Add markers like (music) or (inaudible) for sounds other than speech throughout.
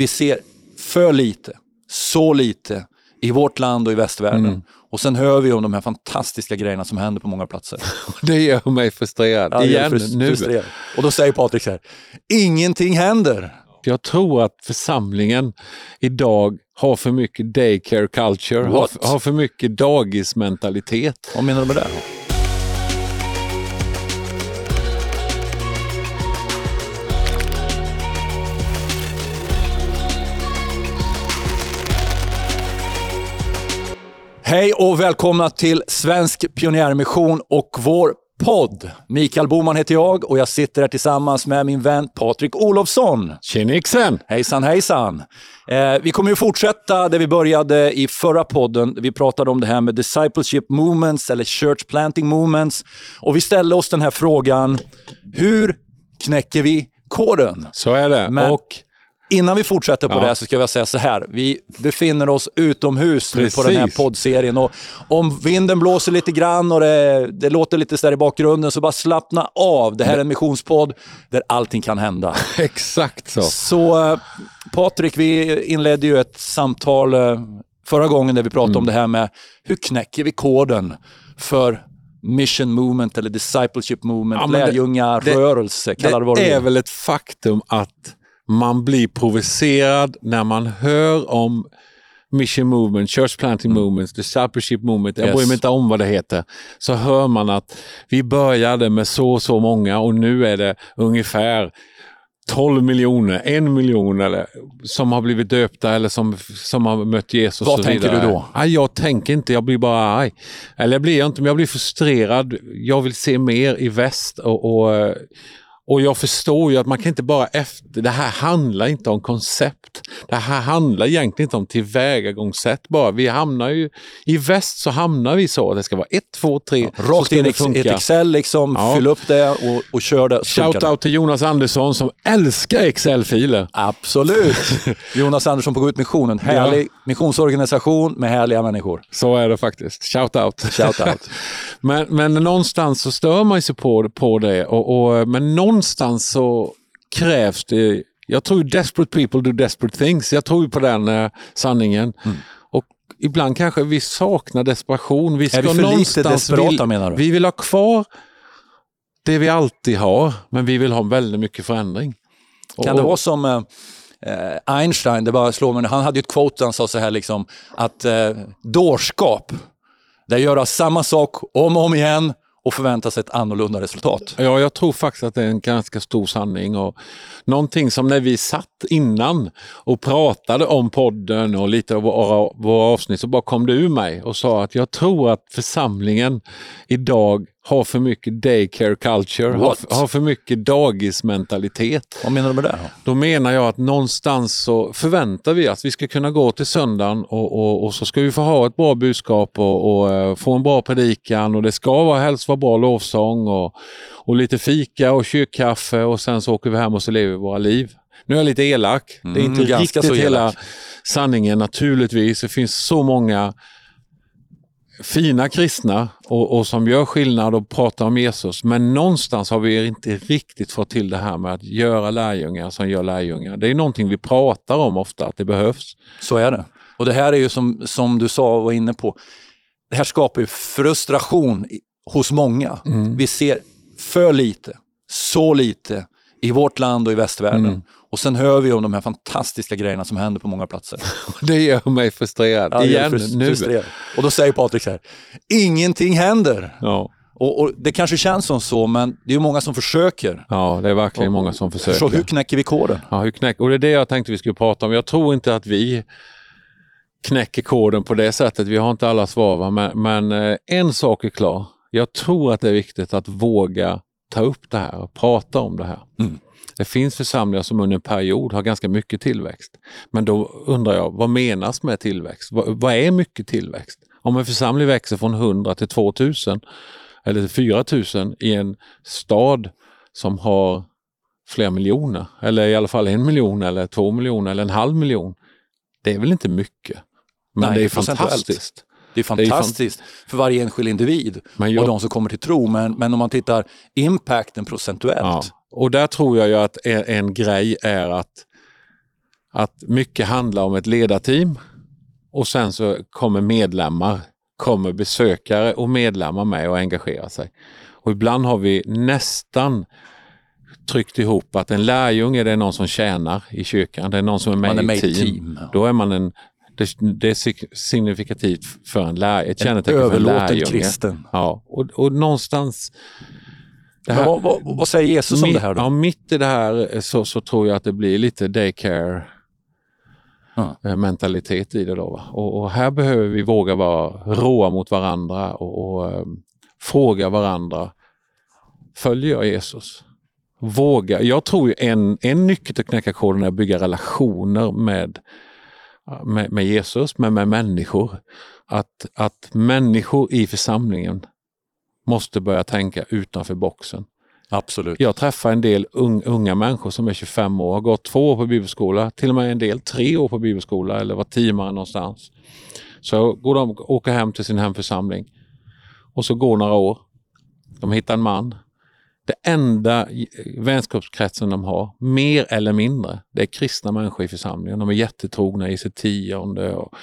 vi ser för lite, så lite i vårt land och i västvärlden. Mm. Och sen hör vi om de här fantastiska grejerna som händer på många platser. (laughs) Det gör mig frustrerad. Ja, Igen, frus- nu. frustrerande. Och då säger Patrik så här, ingenting händer. Jag tror att församlingen idag har för mycket daycare culture, har, har för mycket dagismentalitet. Vad menar du med det? Hej och välkomna till Svensk Pionjärmission och vår podd. Mikael Boman heter jag och jag sitter här tillsammans med min vän Patrik Olofsson. Tjenixen! Hejsan hejsan! Eh, vi kommer ju fortsätta där vi började i förra podden. Vi pratade om det här med discipleship movements eller church planting movements. Och vi ställde oss den här frågan, hur knäcker vi koden? Så är det. Men- Och Innan vi fortsätter på Ja. det här så ska jag säga så här. Vi befinner oss utomhus nu på den här Precis. poddserien. Och om vinden blåser lite grann och det, det låter lite så där i bakgrunden så bara slappna av. Det här är en missionspodd där allting kan hända. (laughs) exakt så. Så eh, Patrik, vi inledde ju ett samtal eh, förra gången där vi pratade Mm. om det här med hur knäcker vi koden för mission movement eller discipleship movement, Ja, lärjungarörelse, kalla det vad du Det är väl ett faktum att man blir provocerad när man hör om mission movement, church planting movements, discipleship movement, jag Mm. Yes. bryr mig inte om vad det heter, så hör man att vi började med så och så många och nu är det ungefär 12 miljoner, en miljon eller, som har blivit döpta eller som, som har mött Jesus. Vad tänker du då? Nej, jag tänker inte, jag blir bara arg. Eller jag blir inte, men jag blir frustrerad. Jag vill se mer i väst och, och, eh, och jag förstår ju att man kan inte bara efter, det här handlar inte om koncept. Det här handlar egentligen inte om tillvägagångssätt bara. Vi hamnar ju, i väst så hamnar vi så, det ska vara ett, två, tre. så Rakt in i ett funka. Excel, liksom, Ja. fyll upp det och, och kör det. det. Shout-out till Jonas Andersson som älskar Excel-filer. Absolut! (laughs) Jonas Andersson på Gå ut missionen. Härlig missionsorganisation med härliga människor. Så är det faktiskt. Shout-out. Shout-out. (laughs) Men, men någonstans så stör man sig på, på det. Och, och, men någonstans så krävs det... Jag tror desperate people do desperate things. Jag tror ju på den eh, sanningen. Mm. Och ibland kanske vi saknar desperation. Vi Är vi för lite desperata, vill, menar du? Vi vill ha kvar det vi alltid har, men vi vill ha väldigt mycket förändring. Kan det vara som eh, eh, Einstein, det bara slår mig. Han hade ju ett quote, han sa så här liksom, att eh, dårskap, det är att göra samma sak om och om igen och förvänta sig ett annorlunda resultat. Ja, jag tror faktiskt att det är en ganska stor sanning. Och någonting som när vi satt innan och pratade om podden och lite av våra, våra avsnitt så bara kom det ur mig och sa att jag tror att församlingen idag har för mycket daycare culture, har, har för mycket dagismentalitet. Vad menar du med det? då? Menar jag att någonstans så förväntar vi att vi ska kunna gå till söndagen och, och, och så ska vi få ha ett bra budskap och, och eh, få en bra predikan och det ska vara, helst vara bra lovsång och, och lite fika och kyrkkaffe och sen så åker vi hem och så lever vi våra liv. Nu är jag lite elak. det är Mm, inte ganska riktigt hela sanningen naturligtvis. Det finns så många fina kristna och, och som gör skillnad och pratar om Jesus. Men någonstans har vi inte riktigt fått till det här med att göra lärjungar som gör lärjungar. Det är någonting vi pratar om ofta, att det behövs. Så är det. Och det här är ju som, som du sa och var inne på, det här skapar ju frustration hos många. Vi ser för lite, så lite i vårt land och i västvärlden. Och sen hör vi om de här fantastiska grejerna som händer på många platser. (laughs) Det gör mig frustrerad. Ja, Igen, frus- nu. frustrerande. Och då säger Patrik så här, ingenting händer. Ja. Och, och Det kanske känns som så, men det är många som försöker. ja, det är verkligen många som försöker. Så hur knäcker vi koden? Ja, hur knäck... Och det är det jag tänkte vi skulle prata om. Jag tror inte att vi knäcker koden på det sättet. Vi har inte alla svar. Va? Men, men eh, en sak är klar. Jag tror att det är viktigt att våga ta upp det här och prata om det här. Mm. Det finns församlingar som under en period har ganska mycket tillväxt. Men då undrar jag, vad menas med tillväxt? Vad, vad är mycket tillväxt? Om en församling växer från 100 till 2000 eller till 4000 i en stad som har flera miljoner, eller i alla fall en miljon eller två miljoner eller en halv miljon. Det är väl inte mycket. Men Nej, det är fantastiskt. Det är är ju fan- fantastiskt för varje enskild individ Men jag- och de som kommer till tro. Men, men om man tittar impacten procentuellt. Ja. Och där tror jag ju att en, en grej är att att mycket handlar om ett ledarteam och sen så kommer medlemmar, kommer besökare och medlemmar med och engagerar sig. Och ibland har vi nästan tryckt ihop att en lärjunge det är någon som tjänar i kyrkan, det är någon som är med, är med i i team. team, ja. Då är man en, det, det är sig- signifikativt för en lärjunge, ett En kännetecken för en lärjunge. kristen. Ja, och, och någonstans Men vad, vad, vad säger Jesus om mitt, det här då? Ja, mitt i det här så, så tror jag att det blir lite daycare eh, mentalitet i det. Då? Och, och här behöver vi våga vara råa mot varandra och, och eh, fråga varandra. Följer jag Jesus? Våga. Jag tror ju en, en nyckel till att knäcka koden är att bygga relationer med, med, med Jesus, men med människor. Att, att människor i församlingen måste börja tänka utanför boxen. Absolut. Jag träffar en del un, unga människor som är 25 år, har gått två år på bibelskola, till och med en del tre år på bibelskola eller var timmare någonstans. Så går de, åker hem till sin hemförsamling och så går några år. De hittar en man. Det enda i- vänskapskretsen de har, mer eller mindre, det är kristna människor i församlingen. De är jättetrogna i sitt tionde. Och,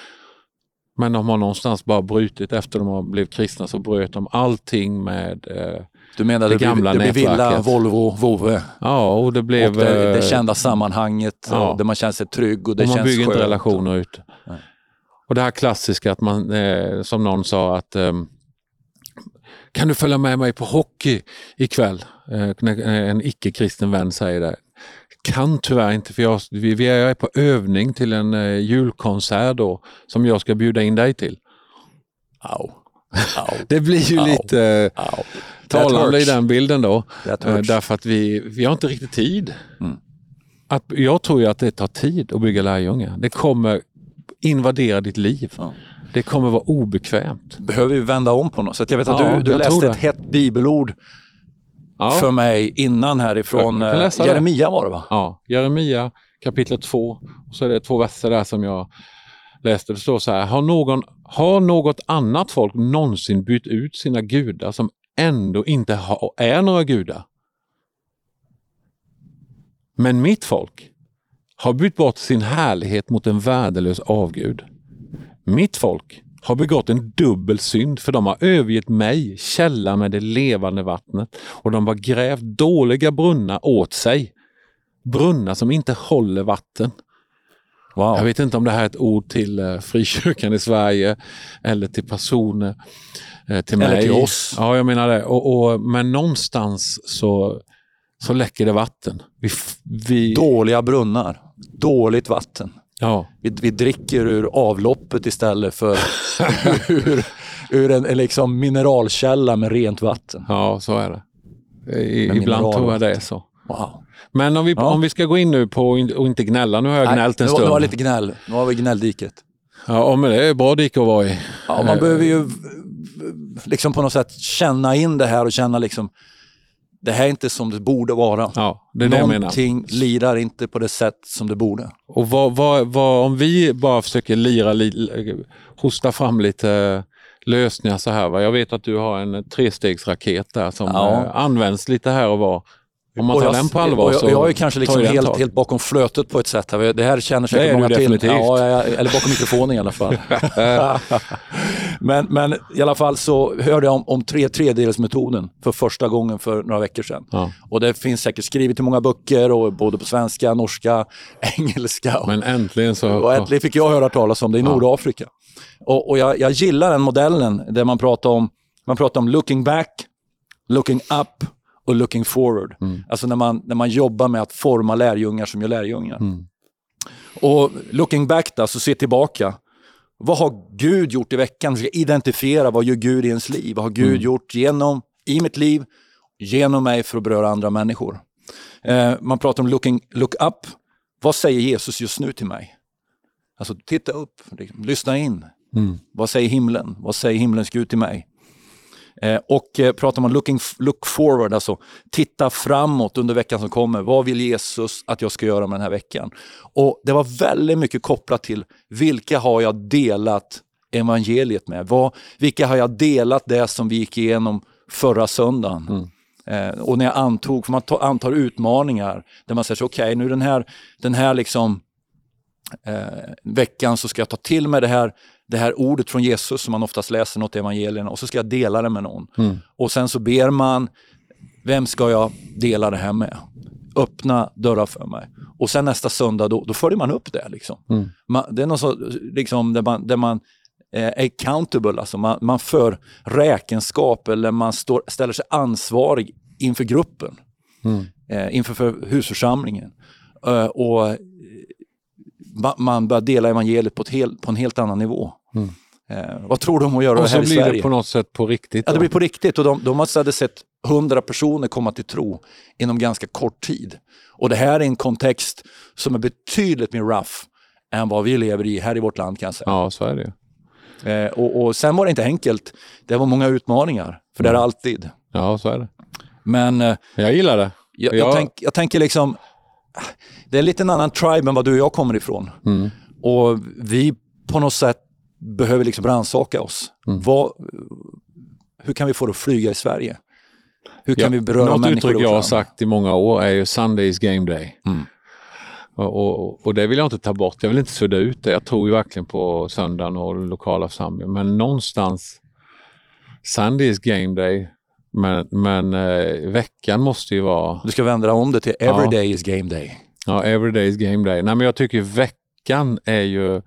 men de har någonstans bara brutit efter de har blivit kristna så bröt de allting med eh, Du menar Det det, gamla det blir Villa. Volvo, Vove Ja, och det blev... och det, det eh, kända sammanhanget ja. där man känner sig trygg och det och man känns bygger inte skönt. relationer ute. Nej. Och det här klassiska att man, eh, som någon sa att ehm, kan du följa med mig på hockey ikväll? Eh, när en icke-kristen vän säger det. Kan tyvärr inte för jag, vi, vi är på övning till en eh, julkonsert då som jag ska bjuda in dig till. Au. Au. (laughs) Det blir ju Au. lite eh, Au. talande i den bilden då. Eh, därför att vi, vi har inte riktigt tid. Mm. Att, jag tror ju att det tar tid att bygga lärjungar. Det kommer invadera ditt liv. Ja. Det kommer vara obekvämt. Behöver vi vända om på något sätt? Jag vet att Ja, du, du läste ett hett bibelord Ja. för mig innan härifrån. Eh, läsa det. Jeremia var det va? Ja, Jeremia kapitel 2. Och så är det två verser där som jag läste. Det står så här. Har, någon, har något annat folk någonsin bytt ut sina gudar som ändå inte ha, är några gudar? Men mitt folk har bytt bort sin härlighet mot en värdelös avgud. Mitt folk har begått en dubbel synd för de har övergett mig, källan med det levande vattnet och de har grävt dåliga brunnar åt sig. Brunnar som inte håller vatten. Wow. Jag vet inte om det här är ett ord till eh, frikyrkan i Sverige eller till personer, eh, till Eller mig. till oss. Ja, jag menar det. Och, och, men någonstans så, så läcker det vatten. Vi, vi, Dåliga brunnar, dåligt vatten. Ja, Vi, vi dricker ur avloppet istället för (laughs) ur, ur en, en liksom mineralkälla med rent vatten. ja, så är det. I, Med ibland tror jag det är så. Wow. Men om vi, Ja. om vi ska gå in nu på och in- och inte gnälla. Nu har jag gnällt en nu, var- stund. nu var lite gnäll. Nu har vi gnälldiket. Ja, men det är bra dike att vara i. Ja, man behöver ju liksom på något sätt känna in det här och känna liksom det här är inte som det borde vara. Ja, det är det. Någonting lirar inte på det sätt som det borde. Och vad, vad, vad, om vi bara försöker lira, li, hosta fram lite eh, lösningar så här. Va? Jag vet att du har en trestegsraket där som Ja. eh, används lite här och var. Om man tar jag, den på allvar jag, så och jag är kanske liksom helt, helt bakom flötet på ett sätt. Här. Det här känner säkert många till. definitivt. Ja, ja, eller bakom mikrofonen i alla fall. (laughs) men, men i alla fall så hörde jag om, om tre tredjedelsmetoden för första gången för några veckor sedan. Ja. Och det finns säkert skrivet i många böcker, och både på svenska, norska, (laughs) engelska. Och, Men äntligen så... och äntligen fick jag höra talas om det i Ja. Nordafrika. Och, och jag, jag gillar den modellen där man pratar om, man pratar om looking back, looking up och looking forward. Mm. Alltså när man, när man jobbar med att forma lärjungar som gör lärjungar. Mm. Och looking back då, så se tillbaka. Vad har Gud gjort i veckan? Vi ska identifiera vad gör Gud i ens liv? Vad har Gud Mm. gjort genom, i mitt liv, genom mig för att beröra andra människor? Eh, man pratar om looking, look up. Vad säger Jesus just nu till mig? Alltså titta upp, liksom, lyssna in. Mm. Vad säger himlen? Vad säger himlens Gud till mig? Eh, och eh, pratar man looking, look forward, alltså titta framåt under veckan som kommer. Vad vill Jesus att jag ska göra med den här veckan? Och det var väldigt mycket kopplat till vilka har jag delat evangeliet med? Vad, vilka har jag delat det som vi gick igenom förra söndagen? Eh, och när jag antog, för man ta, antar utmaningar där man säger så, okej nu den här, den här liksom eh, veckan så ska jag ta till mig det här, det här ordet från Jesus som man oftast läser något i evangelierna och så ska jag dela det med någon. Mm. Och sen så ber man, vem ska jag dela det här med? Öppna dörrar för mig. Och sen nästa söndag då, då följer man upp det. Liksom. Mm. Man, det är något så, liksom, där man, där man är accountable, alltså man, man för räkenskap eller man står, ställer sig ansvarig inför gruppen, Mm. eh, inför för husförsamlingen. Eh, och eh, man börjar dela evangeliet på, hel, på en helt annan nivå. Mm. Eh, vad tror du om att göra Och det här så i blir Sverige? det på något sätt på riktigt. Ja, då. det blir på riktigt och de, de hade sett hundra personer komma till tro inom ganska kort tid. Och det här är en kontext som är betydligt mer rough än vad vi lever i här i vårt land kan jag säga. Ja, så är det. Eh, och, och sen var det inte enkelt. Det var många utmaningar, för det är det alltid. Ja, så är det. Men eh, Jag gillar det. jag, Ja. jag, tänk, jag tänker liksom, det är lite en annan tribe än vad du och jag kommer ifrån. Mm. Och vi på något sätt behöver liksom rannsaka oss. Mm. Vad, hur kan vi få det att flyga i Sverige? Hur kan vi beröra Något människor? uttryck i jag har sagt i många år är ju Sundays game day. Mm. Och, och, och det vill jag inte ta bort. Jag vill inte sudda ut det. Jag tror ju verkligen på söndagen och lokala församlingen. Men någonstans Sundays game day. Men, men eh, veckan måste ju vara Du ska vända om det till every Ja. day is game day. Ja, every is game day. Nej, men jag tycker veckan är ju...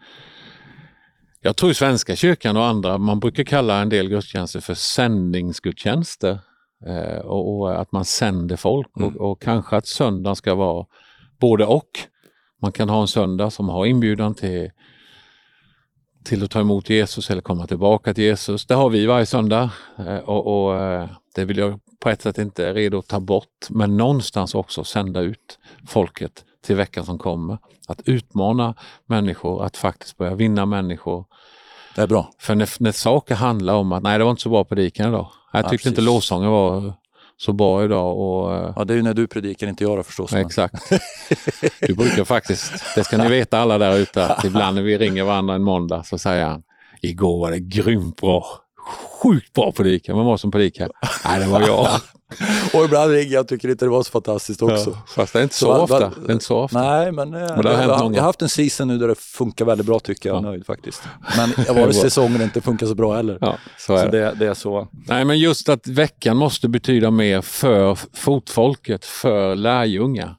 Jag tror Svenska kyrkan och andra, man brukar kalla en del gudstjänster för sändningsgudstjänster. Eh, och, och att man sänder folk Mm. och, och kanske att söndagen ska vara både och. Man kan ha en söndag som har inbjudan till, till att ta emot Jesus eller komma tillbaka till Jesus. Det har vi varje söndag eh, och, och eh, det vill jag på ett sätt inte redo att ta bort. Men någonstans också sända ut folket till veckan som kommer. Att utmana människor, att faktiskt börja vinna människor. Det är bra. För när, när saker handlar om att nej, det var inte så bra predikan idag. Jag Ja, tyckte inte precis. lovsången var så bra idag. Och, eh, Ja, det är ju när du predikar, inte jag då förstås. men- Exakt. (laughs) Du brukar faktiskt, det ska ni veta alla där ute, att ibland när vi ringer varandra en måndag så säger han Igår var det grymt bra. Sjukt bra predikan. Vem var det som predikade? Nej, det var jag. (laughs) Och ibland ringer jag och tycker inte det var så fantastiskt också. Ja, fast det är inte så, Så ofta. Det är inte så ofta. Nej, men, eh, det har jag, hänt jag, många. jag har haft en season nu där det funkar väldigt bra tycker jag. Ja. nöjd faktiskt. Men (laughs) jag var det bra. säsongen inte funkar så bra heller. Ja, så är Så det. det, det är så. Nej, men just att veckan måste betyda mer för fotfolket, för lärjungar.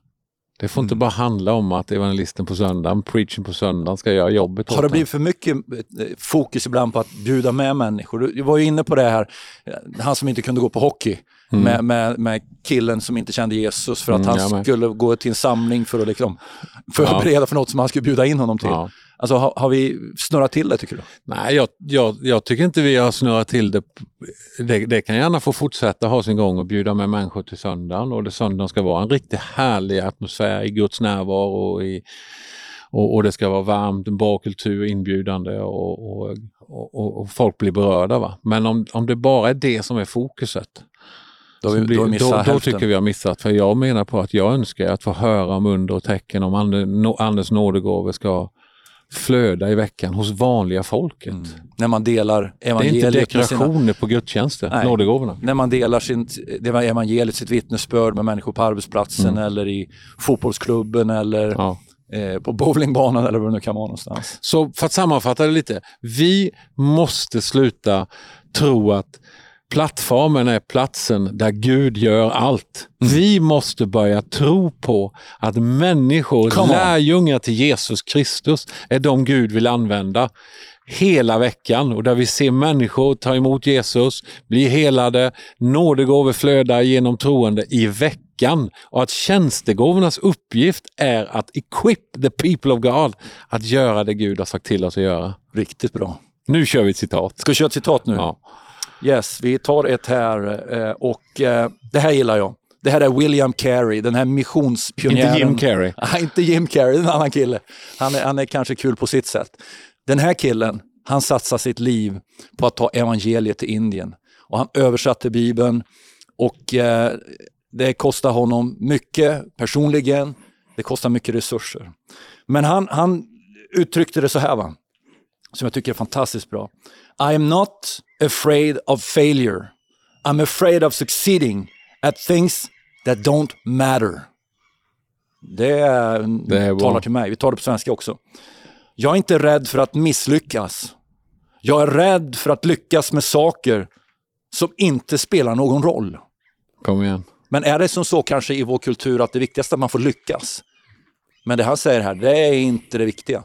Det får Mm. inte bara handla om att evangelisten på söndagen, preaching på söndagen, ska göra jobbet Har det blivit för mycket eh, fokus ibland på att bjuda med människor? Du var ju inne på det här, eh, han som inte kunde gå på hockey. Med, med, med killen som inte kände Jesus för att Mm, han med. skulle gå till en samling för att liksom förbereda för något som han skulle bjuda in honom till. Ja. Alltså har, har vi snurrat till det tycker du? Nej, jag, jag, jag tycker inte vi har snurrat till det. det. Det kan gärna få fortsätta ha sin gång och bjuda med människor till söndagen. Och det söndagen ska vara en riktigt härlig atmosfär i Guds närvaro. Och, i, och, och det ska vara varmt, en bra kultur, inbjudande och, och, och, folk blir berörda. Va? Men om, om det bara är det som är fokuset. Då vi, blir- då då, då tycker vi har missat. För jag menar på att jag önskar att få höra om under och tecken, om Anders nådegåvor ska flöda i veckan hos vanliga folket. Mm. När man delar Det är inte evangeliet med sina, dekorationer på gudstjänster, nådegåvorna. när man delar sin, var evangeliet, sitt vittnesbörd med människor på arbetsplatsen eller i fotbollsklubben eller Mm. Ja. eh, på bowlingbanan eller vad det nu kan vara någonstans. Så för att sammanfatta det lite. Vi måste sluta tro att plattformen är platsen där Gud gör allt. Mm. Vi måste börja tro på att människor, lärjungar till Jesus Kristus, är de Gud vill använda hela veckan och där vi ser människor ta emot Jesus, bli helade, nådegåvor flöda genom troende i veckan och att tjänstegåvornas uppgift är att equip the people of God att göra det Gud har sagt till oss att göra. Riktigt bra. Nu kör vi ett citat. Ska vi köra ett citat nu? Ja. Yes, vi tar ett här eh, och eh, det här gillar jag. Det här är William Carey, den här missionspionjären. Inte Jim Carrey. (laughs) Nej, inte Jim är en annan kille. Han är, han är kanske kul på sitt sätt. Den här killen, han satsar sitt liv på att ta evangeliet till Indien. Och han översatte Bibeln och eh, det kostar honom mycket personligen, det kostar mycket resurser. Men han, han uttryckte det så här, va? Som jag tycker är fantastiskt bra. I am not afraid of failure. I'm afraid of succeeding at things that don't matter. Det, det talar till mig. Vi tar det på svenska också. Jag är inte rädd för att misslyckas. Jag är rädd för att lyckas med saker som inte spelar någon roll. Kom igen. Men är det som så kanske i vår kultur att det viktigaste är att man får lyckas? Men det han säger här, det är inte det viktiga.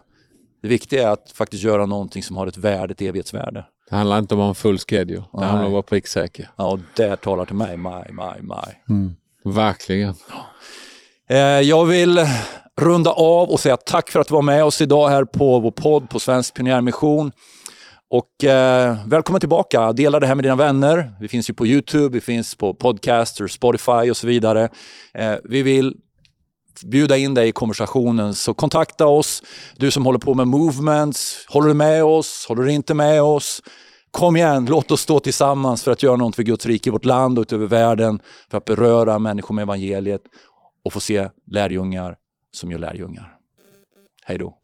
Det viktiga är att faktiskt göra någonting som har ett värde, ett evighetsvärde. Det handlar inte om att vara full schedule. Det handlar om att vara pricksäker. Ja, och det talar till mig. Maj, maj, maj. Mm. Verkligen. Eh, jag vill runda av och säga tack för att du var med oss idag här på vår podd på Svensk Pionjärmission. Och eh, välkommen tillbaka. Dela det här med dina vänner. Vi finns ju på Youtube, vi finns på Podcaster, Spotify och så vidare. Eh, vi vill bjuda in dig i konversationen, så kontakta oss. Du som håller på med movements, håller du med oss? Håller du inte med oss? Kom igen, låt oss stå tillsammans för att göra något för Guds rike i vårt land och utöver världen, för att beröra människor med evangeliet och få se lärjungar som gör lärjungar. Hej då.